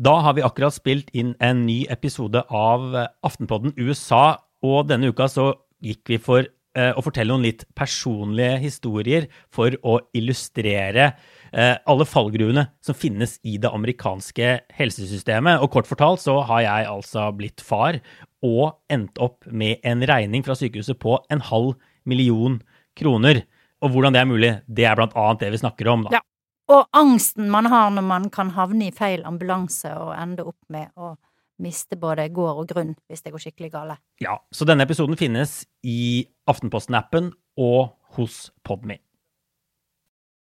Da har vi akkurat spilt inn en ny episode av eh, Aftenpodden USA, og denne uka så gikk vi for eh, å fortelle noen litt personlige historier for å illustrere eh, alle fallgruvene som finnes i det amerikanske helsesystemet. Og kort fortalt så har jeg altså blitt far og endt opp med en regning fra sykehuset på en halv million kroner. Og hvordan det er mulig, det er blant annet det vi snakker om. da. Ja. Og angsten man har når man kan havne i feil ambulanse og ende opp med å miste både gård og grunn hvis det går skikkelig gale. Ja, så denne episoden finnes i Aftenposten-appen og hos Podme.